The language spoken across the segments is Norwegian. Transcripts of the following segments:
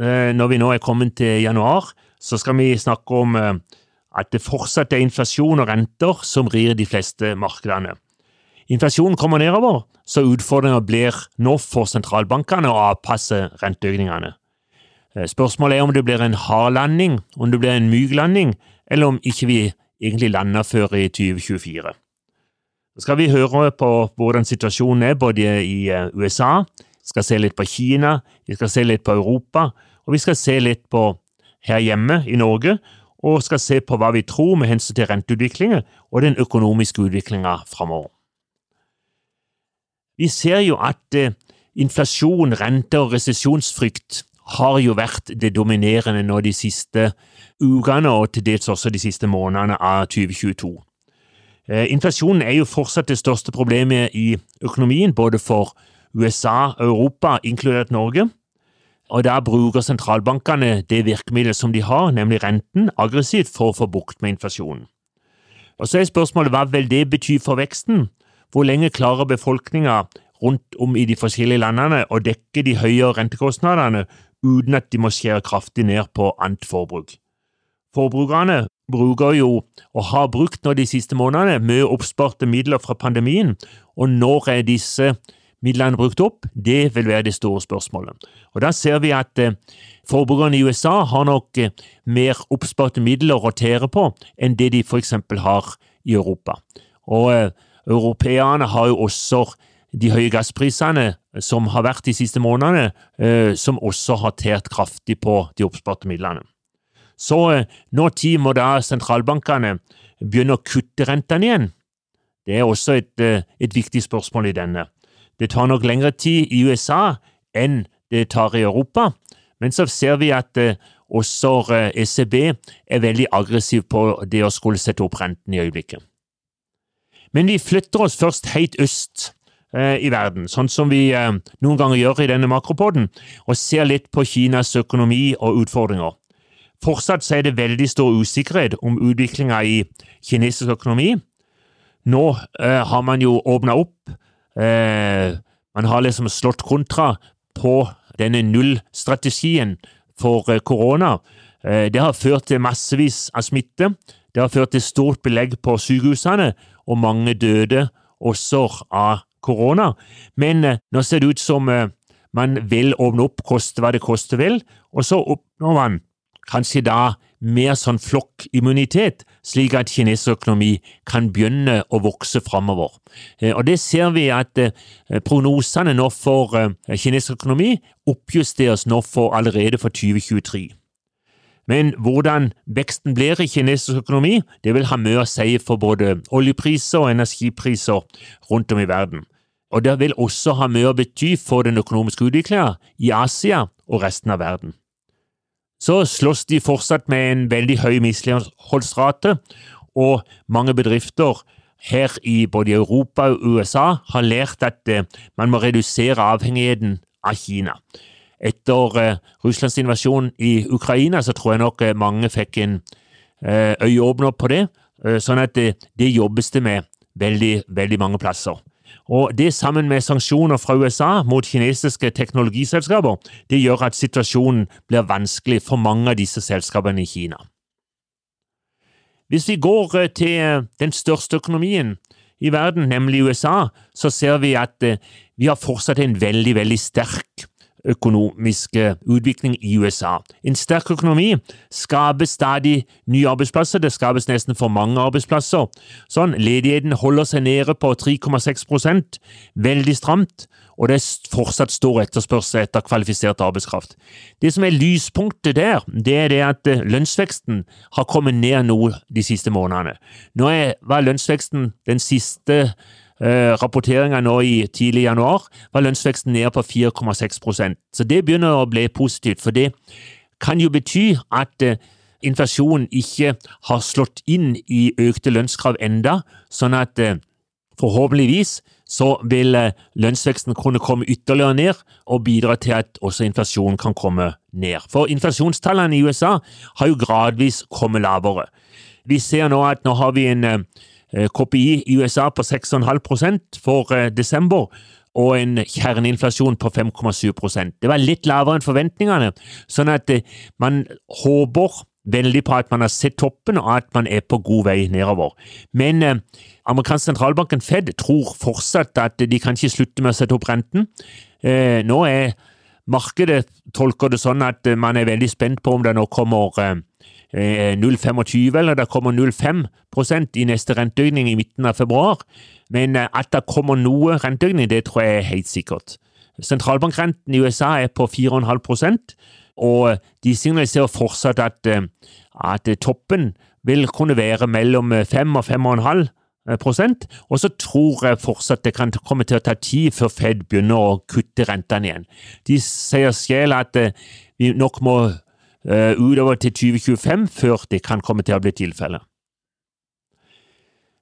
når vi nå er kommet til januar, så skal vi snakke om eh, at det fortsatt er inflasjon og renter som rir de fleste markedene. Inflasjonen kommer nedover, så utfordringa blir nå for sentralbankene å avpasse renteøkningene. Eh, spørsmålet er om det blir en hard landing, om det blir en myk landing, eller om ikke vi egentlig lander før i 2024. Så skal vi høre på hvordan situasjonen er både i USA, vi skal se litt på Kina, vi skal se litt på Europa, og vi skal se litt på her hjemme i Norge, og skal se på hva vi tror med hensyn til renteutviklingen og den økonomiske utviklinga framover. Vi ser jo at eh, inflasjon, rente og resesjonsfrykt har jo vært det dominerende nå de siste ukene og til dels også de siste månedene av 2022. Eh, inflasjonen er jo fortsatt det største problemet i økonomien, både for USA og Europa, inkludert Norge. Og der bruker sentralbankene det virkemidlet som de har, nemlig renten, aggressivt for å få bukt med inflasjonen. Og Så er spørsmålet hva vil det bety for veksten? Hvor lenge klarer befolkninga rundt om i de forskjellige landene å dekke de høye rentekostnadene uten at de må skjære kraftig ned på annet forbruk? Forbrukerne bruker jo, og har brukt nå de siste månedene, mye oppsparte midler fra pandemien, og når er disse brukt opp? Det vil være det store spørsmålet. Og Da ser vi at eh, forbrukerne i USA har nok eh, mer oppsparte midler å rotere på enn det de f.eks. har i Europa. Og eh, Europeerne har jo også de høye gassprisene som har vært de siste månedene, som også har tært kraftig på de oppsparte midlene. Så når tid må da sentralbankene begynne å kutte rentene igjen? Det er også et, et, viktig spørsmål i denne. Det tar nok lengre tid i USA enn det tar i Europa, men så ser vi at eh, også ECB er veldig aggressiv på det å skulle sette opp renten i øyeblikket. Men vi flytter oss først helt øst i verden, sånn som vi noen ganger gjør i denne makropoden, og ser litt på Kinas økonomi og utfordringer. Fortsatt er det veldig stor usikkerhet om utviklinga i kinesisk økonomi. Nå eh, har man jo åpna opp. Eh, man har liksom slått kontra på denne nullstrategien for eh, korona. Eh, det har ført til massevis av smitte. Det har ført til stort belegg på sykehusene, og mange døde også av korona. Men eh, nå ser det ut som eh, man vil åpne opp, koste hva det koste vil, og så oppnår man kanskje da mer sånn flokkimmunitet, slik at kinesisk økonomi kan begynne å vokse framover. Eh, og det ser vi at eh, prognosene nå for eh, kinesisk økonomi oppjusteres nå for allerede for 2023. Men hvordan veksten blir i kinesisk økonomi, det vil ha mye å si for både oljepriser og energipriser rundt om i verden. Og det vil også ha mye å bety for den økonomiske utviklingen i Asia og resten av verden så slåss de fortsatt med en veldig høy misligholdsrate, og mange bedrifter her i både Europa og USA har lært at eh, man må redusere avhengigheten av Kina. Etter eh, Russlands invasjon i Ukraina så tror jeg nok eh, mange fikk en øyeåpner på det, sånn at det, det jobbes det med veldig, veldig mange plasser. Og Det sammen med sanksjoner fra USA mot kinesiske teknologiselskaper, det gjør at situasjonen blir vanskelig for mange av disse selskapene i Kina. Hvis vi går eh, til eh, den største økonomien i verden, nemlig USA, så ser vi at eh, vi har fortsatt en veldig, veldig sterk økonomiske utvikling i USA. En sterk økonomi skaper stadig nye arbeidsplasser, det skapes nesten for mange arbeidsplasser. Sånn, Ledigheten holder seg nede på 3,6% veldig stramt, og det er fortsatt stor etterspørsel etter kvalifisert arbeidskraft. Det som er lyspunktet der, det er det at eh, lønnsveksten har kommet ned noe de siste månedene. Nå var lønnsveksten den siste Eh, Rapporteringa nå i tidlig januar var lønnsveksten ned på 4,6% Så det begynner å bli positivt. for det kan jo bety at inflasjonen ikke har slått inn i økte lønnskrav enda, sånn at forhåpentligvis så vil lønnsveksten kunne komme ytterligere ned og bidra til at også inflasjonen kan komme ned. For inflasjonstallene i USA har jo gradvis kommet lavere. Vi ser nå at nå har vi en KPI i USA på 6,5% for desember, og en kjerneinflasjon på 5,7% Det var litt lavere enn forventningene, sånn at man håper veldig på at man har sett toppen, og at man er på god vei nedover. Men eh, amerikansk sentralbanken Fed tror fortsatt at de kan ikke slutte med å sette opp renten. Eh, nå er markedet tolker det sånn at man er veldig spent på om det nå kommer eh, 0,25 eller det kommer 0,5% i neste renteøkning i midten av februar. Men eh, at det kommer noe renteøkning, det tror jeg er helt sikkert. Sentralbankrenten i USA er på 4,5% og de signaliserer fortsatt at, eh, at toppen vil kunne være mellom 5 og 5,5 prosent, og så tror jeg fortsatt det kan komme til å ta tid før Fed begynner å kutte rentene igjen. De sier selv at eh, vi nok må utover til 2025 før det kan komme til å bli tilfellet.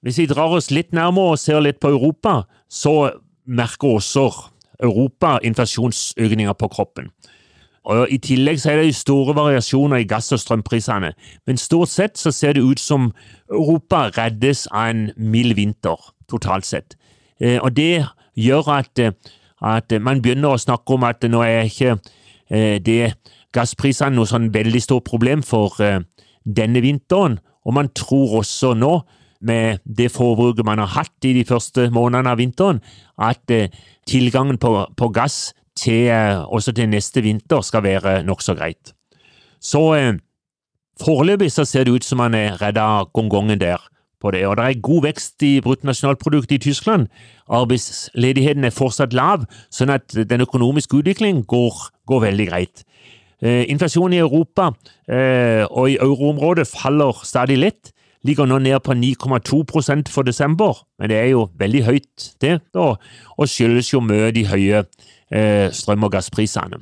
Hvis vi drar oss litt nærmere og ser litt på Europa, så merker også Europa inflasjonsøkninger på kroppen. Og I tillegg er det store variasjoner i gass- og strømprisene, men stort sett så ser det ut som Europa reddes av en mild vinter, totalt sett. Eh, og Det gjør at, at, man begynner å snakke om at nå er ikke eh, det gassprisene noe sånn veldig stort problem for eh, denne vinteren, og man tror også nå med det forbruket man har hatt i de første månedene av vinteren, at eh, tilgangen på, på gass til, eh, også til neste vinter skal være nokså greit. Så foreløpig så ser det ut som man er redd av gongongen der. det, og Det er god vekst i bruttonasjonalproduktet i Tyskland. Arbeidsledigheten er fortsatt lav, sånn at den økonomiske utviklingen går, går veldig greit. Eh, inflasjonen i Europa eh, og i euroområdet faller stadig litt, ligger nå ned på 9,2% for desember, men det er jo veldig høyt, det, da, og skyldes jo mye de høye eh, strøm- og gassprisene.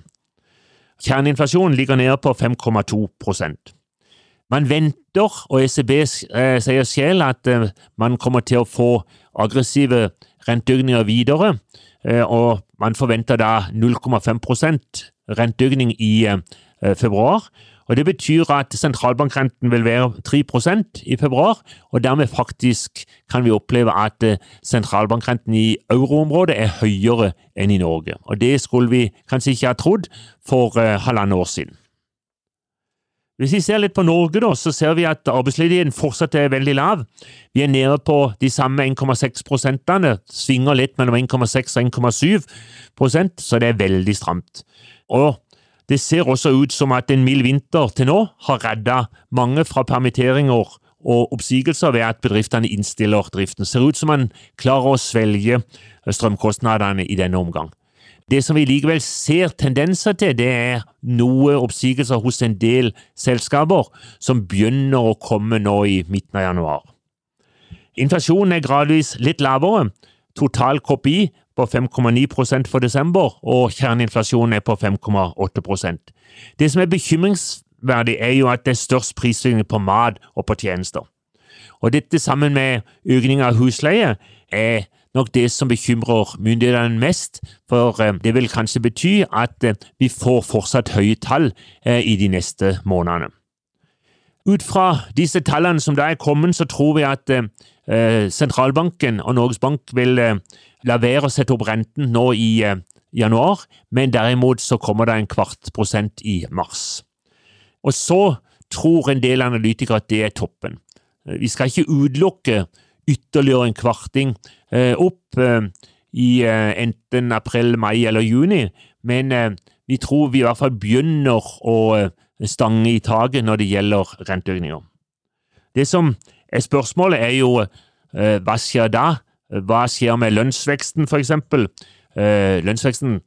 Kjerneinflasjonen ligger ned på 5,2% Man venter, og ECB sier selv at man kommer til å få aggressive renteøkninger videre, og man forventer da 0,5 renteøkning i eh, februar. Og Det betyr at sentralbankrenten vil være 3% i februar, og dermed faktisk kan vi oppleve at eh, sentralbankrenten i euroområdet er høyere enn i Norge. Og Det skulle vi kanskje ikke ha trodd for uh, halvannet år siden. Hvis vi ser litt på Norge, da, så ser vi at arbeidsledigheten fortsatt er veldig lav. Vi er nede på de samme 1,6 prosentene, svinger litt mellom 1,6 og 1,7 prosent, så det er veldig stramt. Og det ser også ut som at en mild vinter til nå har redda mange fra permitteringer og oppsigelser ved at bedriftene innstiller driften. Ser ut som man klarer å svelge strømkostnadene i denne omgang. Det som vi likevel ser tendenser til, det er noe oppsigelser hos en del selskaper som begynner å komme nå i midten av januar. Inflasjonen er gradvis litt lavere. Total KPI på 5,9% for desember, og kjerneinflasjonen er på 5,8% Det som er bekymringsverdig, er jo at det er størst prisstigning på mat og på tjenester. Og Dette sammen med økning av husleie er nok det som bekymrer myndighetene mest, for eh, det vil kanskje bety at eh, vi får fortsatt høye tall eh, i de neste månedene. Ut fra disse tallene som da er kommet, så tror vi at sentralbanken og Norges Bank vil la være å sette opp renten nå i eh, januar, men derimot så kommer det en kvart prosent i mars. Og så tror en del analytikere at det er toppen. Eh, vi skal ikke utelukke ytterligere en kvarting eh, opp eh, i eh, enten april, mai eller juni, men eh, vi tror vi i hvert fall begynner å stange i taket når det gjelder renteøkninger. Det som spørsmålet, er jo hva skjer da hva skjer med lønnsveksten, f.eks.? Eh, lønnsveksten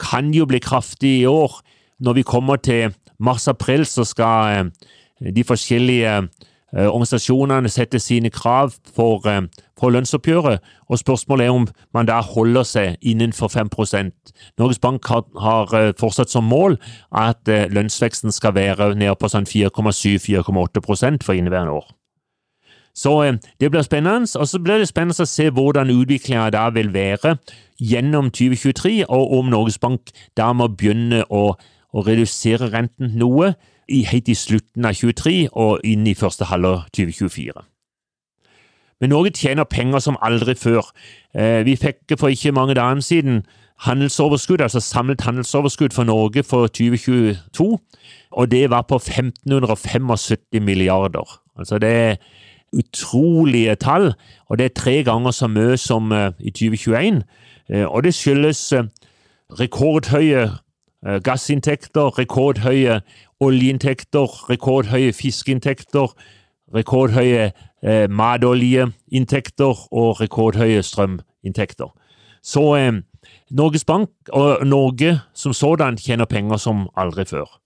kan jo bli kraftig i år. Når vi kommer til mars-april, så skal eh, de forskjellige Eh, organisasjonene setter sine krav for, eh, for, lønnsoppgjøret, og spørsmålet er om man da holder seg innenfor 5 Norges Bank har, har eh, fortsatt som mål at lønnsveksten skal være nede på sånn 4,7-4,8% for inneværende år. Så det blir spennende, og så blir det spennende å se hvordan utviklinga da vil være gjennom 2023, og om Norges Bank da må begynne å, å redusere renten noe helt i slutten av 2023 og inn i første halvår 2024. Men Norge tjener penger som aldri før. Eh, vi fikk for ikke mange dager siden handelsoverskudd, altså samlet handelsoverskudd for Norge for 2022, og det var på 1575 milliarder. Altså det er utrolige tall, og det er tre ganger så mye som eh, i 2021. Eh, og det skyldes rekordhøye gassinntekter, rekordhøye oljeinntekter, rekordhøye fiskeinntekter, rekordhøye eh, matoljeinntekter og rekordhøye strøminntekter. Så eh, Norges Bank og Norge som sådan tjener penger som aldri før.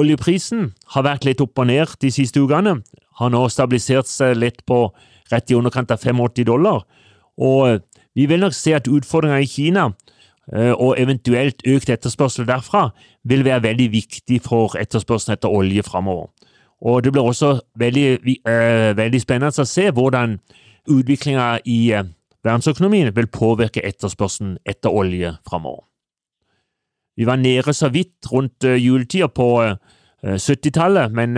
Oljeprisen har vært litt opp og ned de siste ukene, har nå stabilisert seg litt på rett i underkant av 85 dollar, og vi vil nok se at utfordringer i Kina Eh, og eventuelt økt etterspørsel derfra vil være veldig viktig for etterspørselen etter olje framover. Og det blir også veldig, uh, veldig spennende å se hvordan utviklinga i verdensøkonomien vil påvirke etterspørselen etter olje framover. Vi var nede så vidt rundt uh, juletida på 70-tallet, men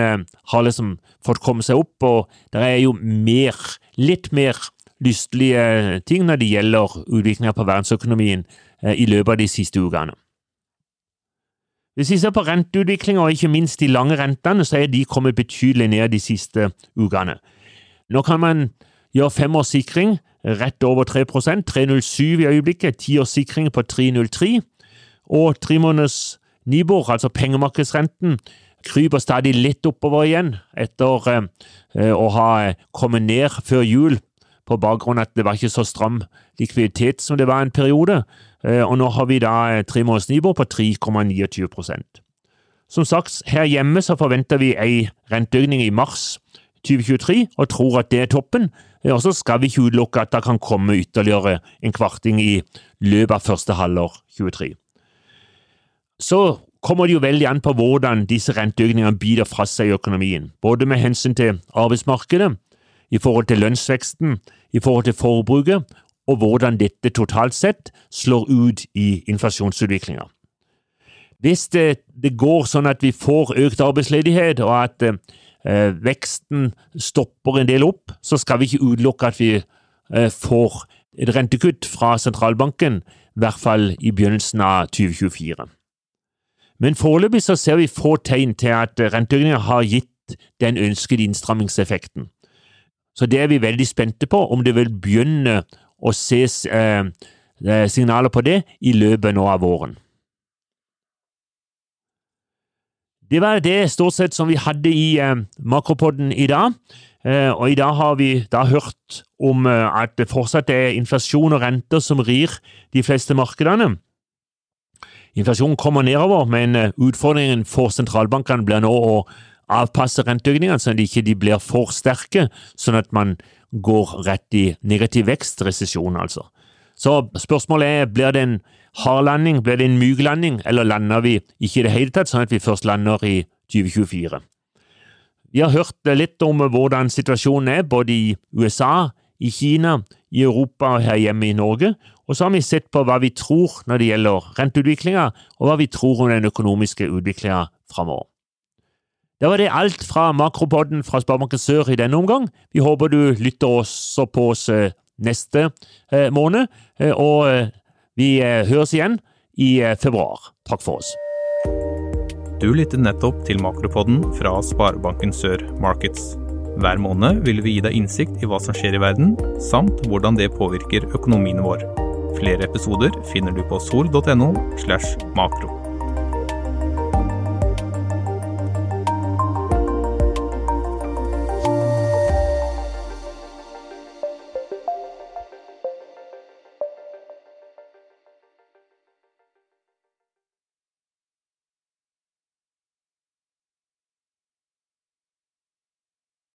har liksom fått komme seg opp, og det er jo mer, litt mer lystelige ting når det gjelder utviklinga på verdensøkonomien Eh, i løpet av de siste ukene. Hvis vi ser på renteutviklinga, og ikke minst de lange rentene, så er de kommet betydelig ned de siste ukene. Nå kan man gjøre femårssikring rett over 3% 3,07 i øyeblikket, tiårssikring på 3,03, og trimåneders Nibor, altså pengemarkedsrenten, kryper stadig litt oppover igjen etter eh, å ha kommet ned før jul på bakgrunn av at det var ikke så stram likviditet som det var en periode, eh, og nå har vi da eh, tre måneders nivå på 3,29% Som sagt, her hjemme så forventer vi en renteøkning i mars 2023 og tror at det er toppen, eh, og så skal vi ikke utelukke at det kan komme ytterligere en kvarting i løpet av første halvår 2023. Så kommer det jo veldig an på hvordan disse renteøkningene biter fra seg i økonomien, både med hensyn til arbeidsmarkedet, i forhold til lønnsveksten, i forhold til forbruket, og hvordan dette totalt sett slår ut i inflasjonsutviklinga. Hvis det, det, går sånn at vi får økt arbeidsledighet, og at eh, veksten stopper en del opp, så skal vi ikke utelukke at vi eh, får et rentekutt fra sentralbanken, i hvert fall i begynnelsen av 2024. Men foreløpig så ser vi få tegn til at renteøkninga har gitt den ønskede innstrammingseffekten. Så det er vi veldig spente på, om det vil begynne å ses eh, eh, signaler på det i løpet nå av våren. Det var det stort sett som vi hadde i eh, Makropodden i dag. Eh, og i dag har vi da hørt om eh, at det fortsatt er inflasjon og renter som rir de fleste markedene. Inflasjonen kommer nedover, men eh, utfordringen for sentralbankene blir nå å avpasse renteøkningene sånn at de ikke blir for sterke, sånn at man går rett i negativ vekst, resesjon altså. Så spørsmålet er, blir det en hard landing, blir det en myk landing, eller lander vi ikke i det hele tatt, sånn at vi først lander i 2024? Vi har hørt litt om hvordan situasjonen er, både i USA, i Kina, i Europa og her hjemme i Norge, og så har vi sett på hva vi tror når det gjelder renteutviklinga, og hva vi tror om den økonomiske utviklinga framover. Det var det alt fra Makropodden fra Sparebanken Sør i denne omgang. Vi håper du lytter også på oss eh, neste eh, måned, eh, og vi høres igjen i februar. Takk for oss. Du lyttet nettopp til Makropodden fra Sparebanken Sør Markets. Hver måned vil vi gi deg innsikt i hva som skjer i verden, samt hvordan det påvirker økonomien vår. Flere episoder finner du på sol.no slash makro.